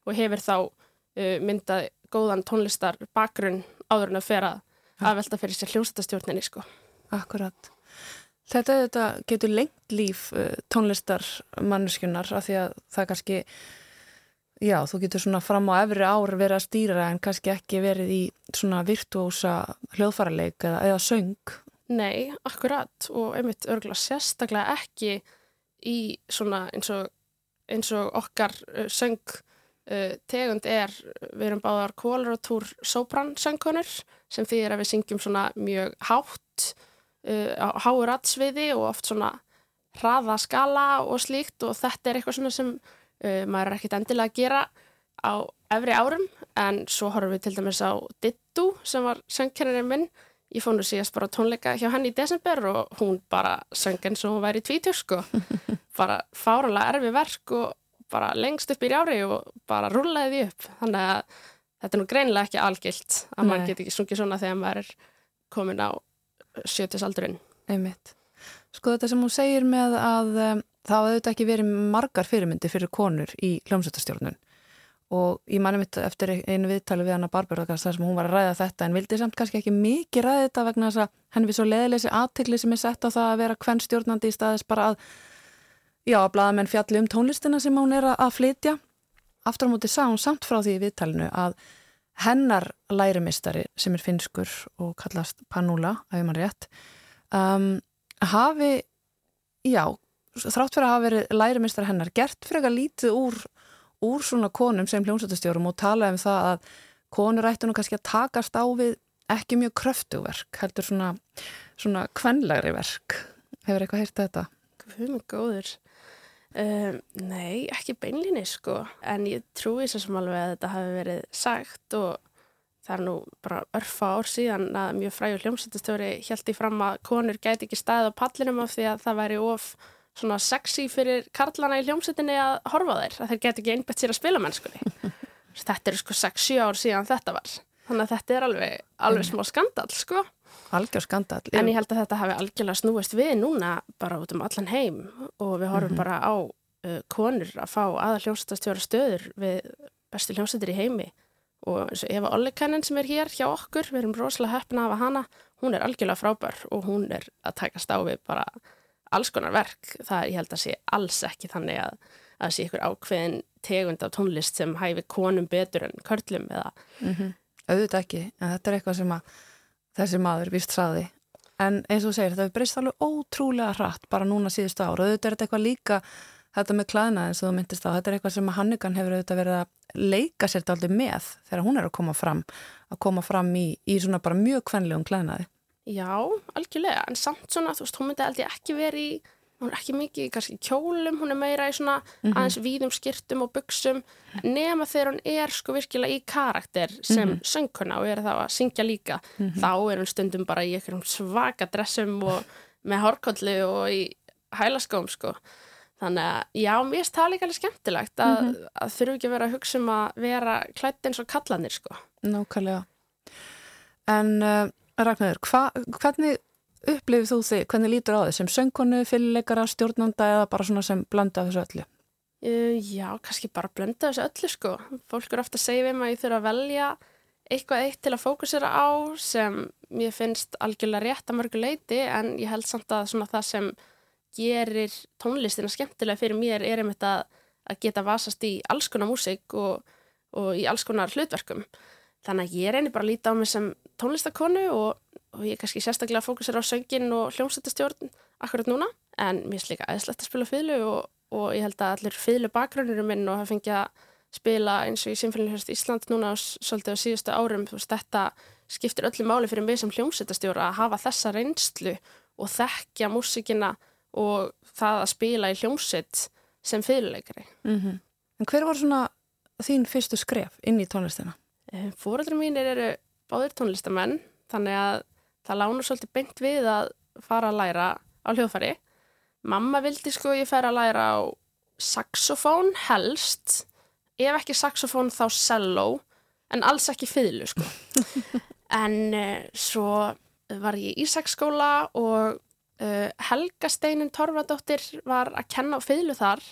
og hefur þá myndað góðan tónlistar bakgrunn áður en að fer að aðvelta fyrir sér hljómsættastjórninni sko. Akkurat. Þetta, þetta getur lengt líf uh, tónlistar manneskunar af því að það kannski, já, þú getur svona fram á efri ár verið að stýra en kannski ekki verið í svona virtuósa hljóðfaraleik eða, eða söng. Nei, akkurat og einmitt örgulega sérstaklega ekki í svona eins og, eins og okkar uh, söng uh, tegund er, við erum báðar kólaratúr sóbransöngkonur sem þýðir að við syngjum svona mjög hátt uh, á háur atsviði og oft svona hraða skala og slíkt og þetta er eitthvað svona sem uh, maður er ekkit endilega að gera á efri árum. En svo horfum við til dæmis á Dittu sem var söngkennarinn minn. Ég fór nú síðast bara tónleika hjá henni í desember og hún bara söng eins og hún væri tvítjur sko. Bara fáralega erfi verk og bara lengst upp í ári og bara rúlaði því upp þannig að þetta er nú greinilega ekki algilt að Nei. maður get ekki sungið svona þegar maður er komin á sjötisaldurinn Einmitt. Sko þetta sem hún segir með að um, það hafði auðvitað ekki verið margar fyrirmyndi fyrir konur í hljómsveitastjórnun og ég manni mitt eftir einu viðtali við hana Barbara þar sem hún var að ræða þetta en vildi samt kannski ekki mikið ræða þetta vegna þess að henni við svo leðileysi aðtikli sem er sett á það að vera hvern stjórnandi í staðis bara að já, að blaða menn fjalli um tónlistina sem hún er að flytja aftur á móti sá hún samt frá því í viðtalinu að hennar lærimistari sem er finskur og kallast Panula, ef maður rétt um, hafi já, þrátt fyrir að hafa verið lærimistari hennar, gert fyrir eitthvað lítið úr, úr svona konum sem hljómsættastjórum og tala um það að konur ættu nú kannski að takast á við ekki mjög kröftuverk, heldur svona svona kvenlegri verk hefur eitthvað heyrt þetta? Hvað er góður? Um, nei, ekki beinlinni sko, en ég trúi svo sem alveg að þetta hafi verið sagt og það er nú bara örfa ár síðan að mjög frægur hljómsættastjóri held í fram að konur gæti ekki staðið á pallinum af því að það væri of svona sexy fyrir karlana í hljómsættinni að horfa þeir, að þeir gæti ekki einbætt sér að spila mennskunni. þetta er sko 6-7 ár síðan þetta var, þannig að þetta er alveg, alveg smá skandal sko. Algjör skandal. En ég held að þetta hafi algjörlega snúist við núna bara út um allan heim og við horfum mm -hmm. bara á uh, konur að fá aða hljómsættastjóra stöður við bestu hljómsættir í heimi og eins og Eva Ollikanen sem er hér hjá okkur, við erum rosalega höfna af hana, hún er algjörlega frábær og hún er að takast á við bara alls konar verk, það er ég held að sé alls ekki þannig að að sé ykkur ákveðin tegund af tónlist sem hæfi konum betur en körlum eða mm -hmm. auðvitað ekki, en þetta er eitthvað sem að þessi maður vist saði en eins og segir, þetta er breyst alveg ótrúlega hratt bara núna síðustu ára auðvitað er þetta eitthvað líka þetta með klæðna eins og þú myndist á, þetta er eitthvað sem Hannigan hefur auðvitað verið að leika sér aldrei með þegar hún er að koma fram að koma fram í, í svona bara mjög kvenlegum klæðnaði. Já, algjörlega, en samt svona, þú veist, hún myndi aldrei ekki verið í, hún er ekki mikið kannski kjólum, hún er meira í svona mm -hmm. aðeins víðum skirtum og buksum nema þegar hún er sko virkilega í karakter sem mm -hmm. söngkona og er þá að syngja líka, mm -hmm. þá er hún stundum bara í einhverjum svaka dressum og með hórkolli og í hælaskóm sko Þannig að já, mér finnst það líka alveg skemmtilegt að, -hmm. að þurfu ekki að vera að hugsa um að vera klætt eins og kallanir sko. Nákvæmlega. En uh, Ragnarður, hva, hvernig upplifið þú þig, hvernig lítur á þið sem söngkonu, fyrirleikara, stjórnanda eða bara svona sem blanda þessu öllu? Uh, já, kannski bara blanda þessu öllu sko. Fólk eru ofta að segja við mig að ég þurfa að velja eitthvað eitt til að fókusera á sem mér finnst algjörlega rétt að mörgu leiti en ég held samt að svona það sem gerir tónlistina skemmtilega fyrir mér er einmitt að, að geta vasast í alls konar músík og, og í alls konar hlutverkum. Þannig að ég reynir bara að líta á mig sem tónlistakonu og, og ég kannski sérstaklega fókusir á söngin og hljómsættastjórn akkurat núna en mér er líka aðeinslegt að spila fýlu og, og ég held að allir fýlu bakgrunnurum minn og hafa fengið að spila eins og í Sinfóníuhjörst Ísland núna svolítið á síðustu árum. Veist, þetta skiptir öllu máli fyrir mig sem hljómsættastjóra að hafa þessa reynslu og þekkja músíkina og það að spila í hljómsett sem fyrirleikari. Mm -hmm. En hver var svona þín fyrstu skref inn í tónlistina? Eh, tónlistamenn þannig að það lánu svolítið beint við að fara að læra á hljóðfari. Mamma vildi sko ég færa að læra á saxofón helst, ef ekki saxofón þá cello en alls ekki fylgu sko. en uh, svo var ég í Ísaksskóla og Uh, Helga Steinin Torfadóttir var að kenna á fylgu þar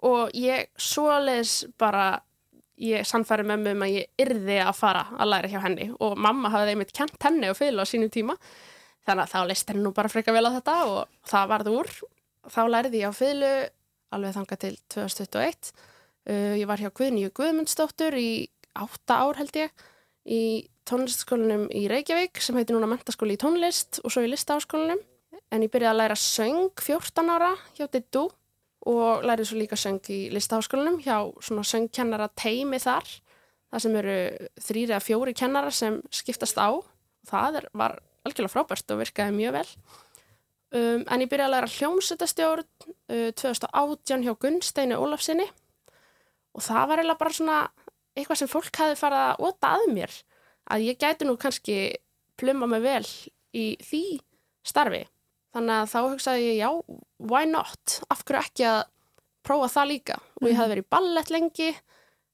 og ég svoleis bara, ég sannfæri með mig um að ég yrði að fara að læra hjá henni. Og mamma hafði einmitt kent henni á fylgu á sínum tíma. Þannig að þá leist henni nú bara freka vel á þetta og það varði úr. Þá læriði ég á fylgu alveg þanga til 2021 uh, ég var hjá Guðnýju Guðmundsdóttur í átta ár held ég í tónlistskólanum í Reykjavík sem heitir núna mentaskóli í tónlist og svo í listaháskólanum. En ég byrjaði að læra söng 14 ára hjá Dittu og lærið svo líka söng í listaháskólanum hjá svona söngkennara teimi þar það sem eru þrýri að fjóri kennara sem skiptast á. Það er, var algjörlega frábært og virkaði mjög vel. Um, en ég byrjaði að læra hljómsutastjórn uh, 2018 hjá Gunnsteinu Ólafsinni og það var eiginlega bara svona eitthvað sem fólk hafi farið að óta að mér að ég gæti nú kannski plumma mig vel í því starfi Þannig að þá hugsaði ég, já, why not? Af hverju ekki að prófa það líka? Og ég hafði mhm. verið í ballett lengi,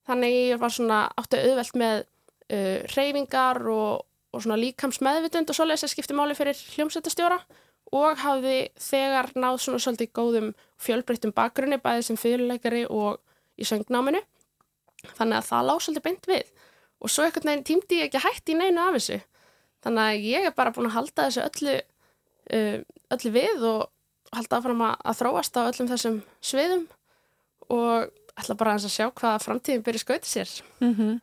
þannig ég var svona áttu auðvelt með uh, reyfingar og, og svona líkams meðvitund og svoleiðis að skipti máli fyrir hljómsveitastjóra og hafði þegar náð svona svolítið góðum fjölbreyttum bakgrunni bæðið sem fyrirleikari og í söngnáminu þannig að það lág svolítið beint við og svo ekkert neginn tímdi ég ekki hætti í neinu af þessu þannig að ég er bara búin að halda þessu öllu, uh, öllu við og halda áfram að, að þróast á öllum þessum sviðum og ætla bara að sjá hvað framtíðin byrja skautið sér mm -hmm.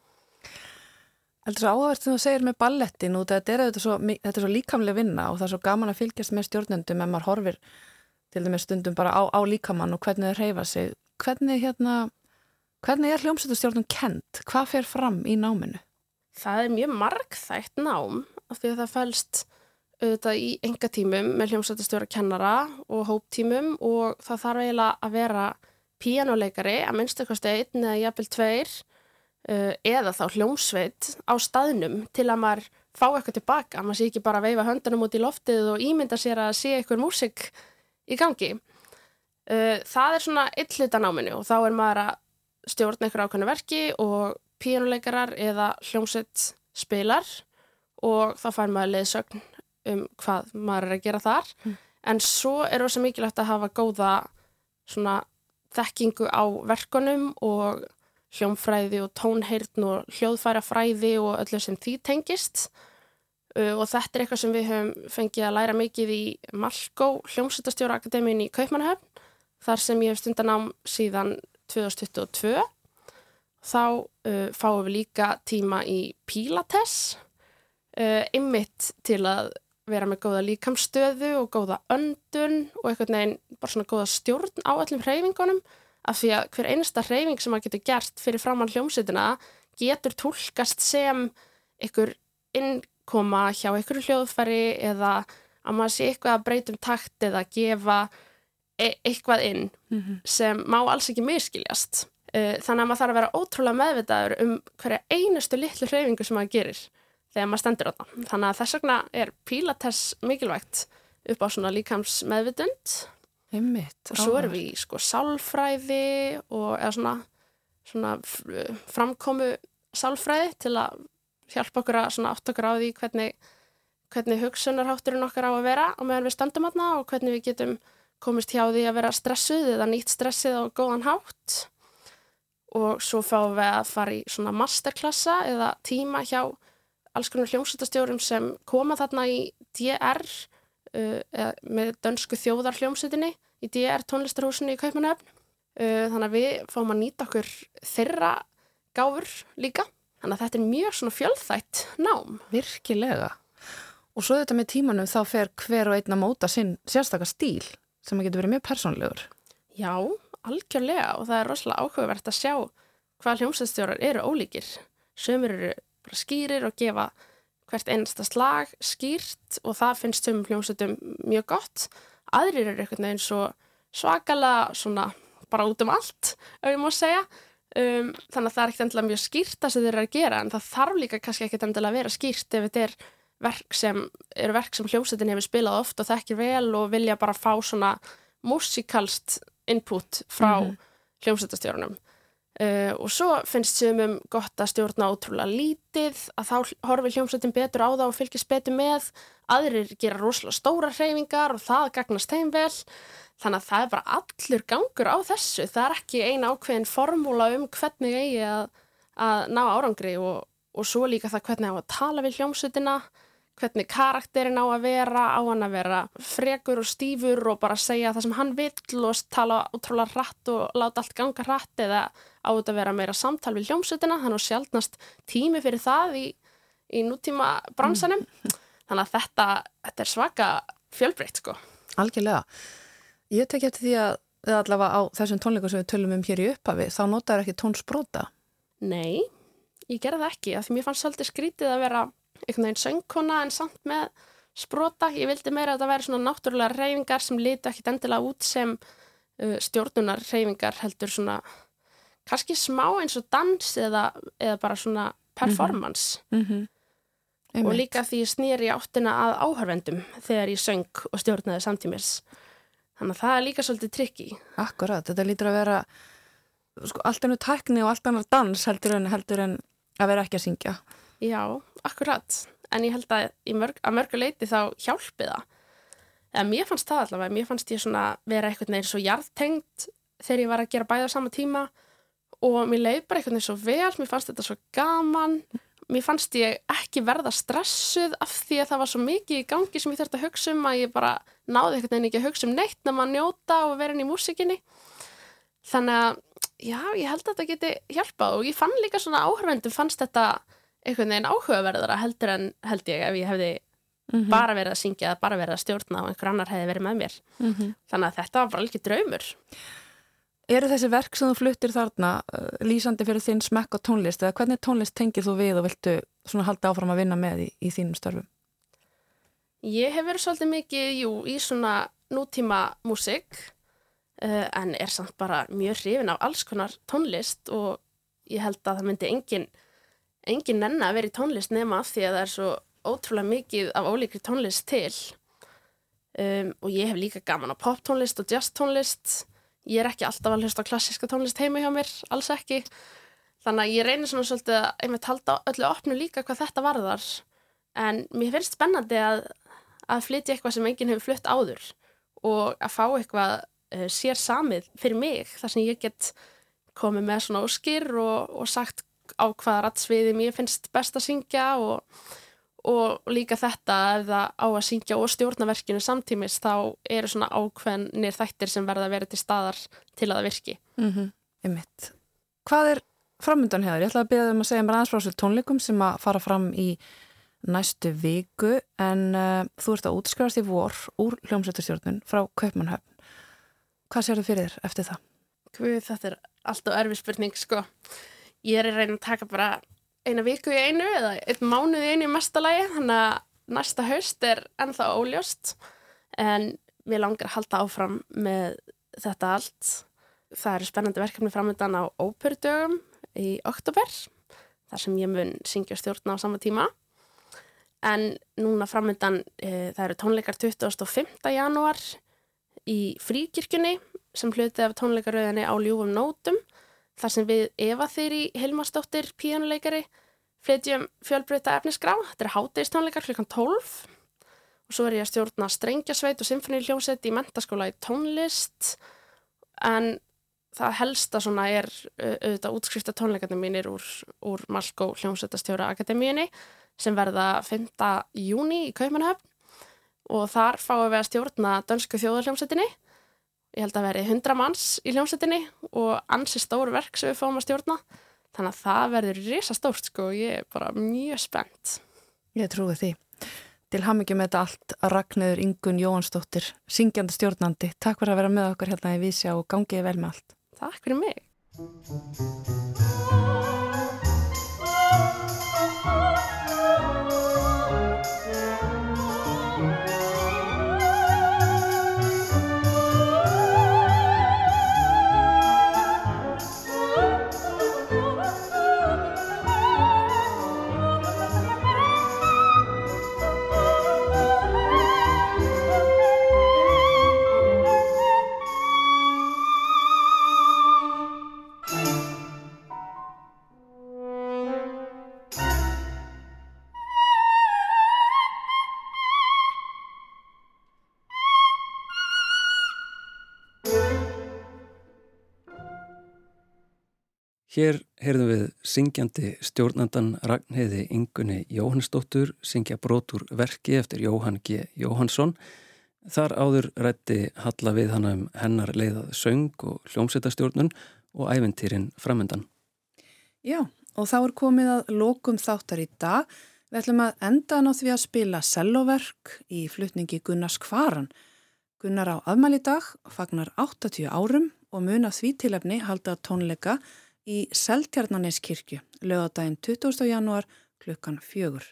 Er svo áhverst sem þú segir með ballettin og þetta er, svo, þetta er svo líkamlega vinna og það er svo gaman að fylgjast með stjórnendum en maður horfir til dæmis stundum bara á, á líkamann og hvernig það reyfa sig. Hvernig, hérna, hvernig er hljómsættustjórnum kent? Hvað fer fram í náminu? Það er mjög margþægt nám af því að það fælst auðvitað í enga tímum með hljómsættustjóra kennara og hóptímum og það þarf eiginlega að vera píjánuleikari að minnstu kosti einn eða jafnvel tveir Uh, eða þá hljómsveit á staðnum til að maður fá eitthvað tilbaka, maður sé ekki bara að veifa höndunum út í loftið og ímynda sér að sé eitthvað músik í gangi. Uh, það er svona eitt hlutanáminu og þá er maður að stjórna eitthvað ákveðinu verki og píjónuleikarar eða hljómsveit spilar og þá fær maður leiðsögn um hvað maður er að gera þar. Mm. En svo er það mikilvægt að hafa góða svona þekkingu á verkonum og hljómfræði og tónheirn og hljóðfærafræði og öllu sem því tengist uh, og þetta er eitthvað sem við höfum fengið að læra mikið í Malkó hljómsættastjóra akademíun í Kaupmannahöfn þar sem ég hef stundan ám síðan 2022 þá uh, fáum við líka tíma í Pilates uh, ymmit til að vera með góða líkamstöðu og góða öndun og eitthvað neginn bara svona góða stjórn á öllum hreyfingunum af því að hver einasta hreyfing sem maður getur gert fyrir framann hljómsveitina getur tólkast sem einhver innkoma hjá einhverju hljóðfæri eða að maður sé eitthvað að breytum takt eða gefa e eitthvað inn mm -hmm. sem má alls ekki miskiljast. Þannig að maður þarf að vera ótrúlega meðvitaður um hverja einustu litlu hreyfingu sem maður gerir þegar maður stendur á það. Þannig að þess vegna er pílates mikilvægt upp á svona líkams meðvitund Einmitt, og svo erum við í sko sálfræði og eða svona, svona framkomu sálfræði til að hjálpa okkur að átt okkur á því hvernig, hvernig hugsunarhátturinn okkar á að vera og meðan við stöndum aðna og hvernig við getum komist hjá því að vera stressuð eða nýtt stressið á góðan hátt. Og svo fáum við að fara í svona masterklassa eða tíma hjá alls konar hljómsutastjórum sem koma þarna í DR uh, með dönsku þjóðar hljómsutinni í DR tónlistarhúsinu í Kaupmannöfn. Uh, þannig að við fáum að nýta okkur þeirra gáfur líka. Þannig að þetta er mjög svona fjölþætt nám. Virkilega. Og svo þetta með tímanum þá fer hver og einn að móta sinn sérstakar stíl sem að getur verið mjög persónlegur. Já, algjörlega og það er rosalega áhugavert að sjá hvað hljómsveitstjórar eru ólíkir. Sömur eru bara skýrir og gefa hvert einasta slag skýrt og það finnst sömum hljómsveitum mjög gott. Aðrir eru eitthvað eins og svakala svona bara út um allt, ef ég má segja. Um, þannig að það er ekkert endilega mjög skýrt það sem þeir eru að gera en það þarf líka kannski ekkert endilega að vera skýrt ef þetta er verk sem, sem hljómsveitin hefur spilað oft og þekkir vel og vilja bara fá svona músikalst input frá mm -hmm. hljómsveitastjórnum. Uh, og svo finnst sumum gott að stjórna ótrúlega lítið að þá horfi hljómsveitin betur á það og fylgist betur með. Aðrir gera rosalega stóra hreyfingar og það gagnast þeim vel. Þannig að það er bara allur gangur á þessu. Það er ekki eina ákveðin formúla um hvernig eigi að, að ná árangri og, og svo líka það hvernig á að tala við hljómsveitina hvernig karakterin á að vera, á hann að vera frekur og stífur og bara segja það sem hann vill og tala útrúlega hratt og láta allt ganga hratt eða á þetta að vera meira samtal við hljómsutina, þannig að sjálfnast tími fyrir það í, í nútíma bransanum, þannig að þetta, þetta er svaka fjölbreytt sko. Algjörlega. Ég tek eftir því að allavega á þessum tónleikum sem við tölum um hér í upphafi, þá notar ekki tónsbrota? Nei, ég gerði það ekki, af því mér fannst svolítið skrítið að vera einhvern veginn söngkona en samt með sprota. Ég vildi meira að þetta væri svona náttúrulega reyfingar sem liti ekkit endilega út sem uh, stjórnunar reyfingar heldur svona kannski smá eins og dans eða, eða bara svona performance. Mm -hmm. Og líka því ég snýri áttina að áhörvendum þegar ég söng og stjórnaði samtímis. Þannig að það er líka svolítið trikki. Akkurat, þetta lítur að vera sko, allt ennur tækni og allt annar dans heldur en, heldur en að vera ekki að syngja. Já, akkurat. En ég held að mörg, að mörgu leiti þá hjálpi það. eða mér fannst það allavega, mér fannst ég svona vera eitthvað neður svo jarðtengt þegar ég var að gera bæða á sama tíma og mér leið bara eitthvað neður svo vel, mér fannst þetta svo gaman, mér fannst ég ekki verða stressuð af því að það var svo mikið í gangi sem ég þurfti að hugsa um að ég bara náði eitthvað neður ekki að hugsa um neitt nema að njóta og vera inn í músikinni. Þannig að, já, ég held að þetta geti hjálpað og ég fann líka svona áhörvendum fannst þetta eitthvað neginn áhugaverðara heldur en held ég ef ég hefði mm -hmm. bara verið að syngja eða bara verið að stjórna og einhver annar hefði verið með mér. Mm -hmm. Þannig að þetta var bara ekki draumur. Eru þessi verk sem þú fluttir þarna uh, lýsandi fyrir þinn smekk og tónlist eða hvernig tónlist tengir þú við og viltu svona halda áfram að vinna með í, í þínum störfum? Ég hef verið svolítið mikið, jú, í svona nútíma músik uh, en er samt bara mjög hrifin af alls konar tónlist og ég held að það myndi engin, engin nenn að vera í tónlist nema af því að það er svo ótrúlega mikið af ólíkri tónlist til. Um, og ég hef líka gaman á poptónlist og jazztónlist. Ég er ekki alltaf að hlusta á klassiska tónlist heima hjá mér, alls ekki. Þannig að ég reynir svona svolítið að einmitt halda öllu opnu líka hvað þetta varðar. En mér finnst spennandi að, að flytja eitthvað sem enginn hefur flutt áður og að fá eitthvað uh, sér samið fyrir mig þar sem ég get komið með svona óskir og, og sagt á hvaða rattsviði mér finnst best að syngja og, og líka þetta ef það á að syngja og stjórnaverkinu samtímis þá eru svona ákveðnir þættir sem verða að vera til staðar til að það virki. Mm -hmm. Hvað er framöndan hefur? Ég ætla að byrja um að segja mér aðeins frá sér tónleikum sem að fara fram í næstu viku en uh, þú ert að útskrifast í vor úr hljómsveitustjórnun frá Kaupmannhöfn. Hvað sér þið fyrir þér eftir það? Guð, þetta er alltaf erfi spurning, sko. Ég er að reyna að taka bara eina viku í einu eða einn mánuð í einu í mestalagi, þannig að næsta haust er ennþá óljóst en við langar að halda áfram með þetta allt. Það eru spennandi verkefni framöndan á óperudögum í oktober, þar sem ég mun syngja stjórna á sama tíma. En núna framöndan, e, það eru tónleikar 25. janúar í fríkirkjunni sem hluti af tónleikarauðinni á ljúfum nótum þar sem við Eva Þyri Hilmarsdóttir, píjónuleikari flytjum fjölbreyta efnisgrá þetta er hátegistónleikar klukkan 12 og svo er ég að stjórna strengjasveit og symfóníuljónsett í mentaskóla í tónlist en það helsta svona er auðvitað útskrifta tónleikarnir mínir úr, úr Malkó hljómsettastjóra Akademíunni sem verða 5. júni í Kaupanahöfn og þar fáum við að stjórna dönsku þjóðarhljómsettinni. Ég held að veri 100 manns í hljómsettinni og ansi stór verk sem við fáum að stjórna. Þannig að það verður risa stórt sko og ég er bara mjög spennt. Ég trúi því. Til hamingi með þetta allt að Ragnöður Ingun Jóhansdóttir, syngjandi stjórnandi. Takk fyrir að vera með okkar hérna í Vísja og gangiði vel með allt. Takk fyrir mig. Hér heyrðum við syngjandi stjórnandan Ragnheiði Ingunni Jóhannsdóttur syngja brotur verki eftir Jóhann G. Jóhannsson. Þar áður rætti Halla við hana um hennar leiðað söng og hljómsveitastjórnun og æventýrin framöndan. Já, og þá er komið að lokum þáttar í dag. Við ætlum að enda ná því að spila selloverk í flutningi Gunnars Kvaran. Gunnar á afmæli dag fagnar 80 árum og mun að því tilefni halda tónleika í Seltjarnaneskirkju, lögadaginn 20. janúar klukkan fjögur.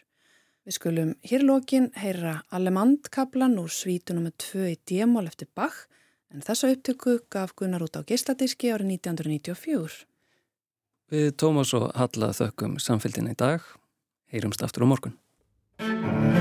Við skulum hér lókin heyra Alemandkablan úr svítunum með tvö í démól eftir Bach, en þessa upptöku gaf Gunnar út á geisladiski árið 1994. Við Tómas og Halla þökkum samfélgin í dag. Heyrumst aftur á morgun.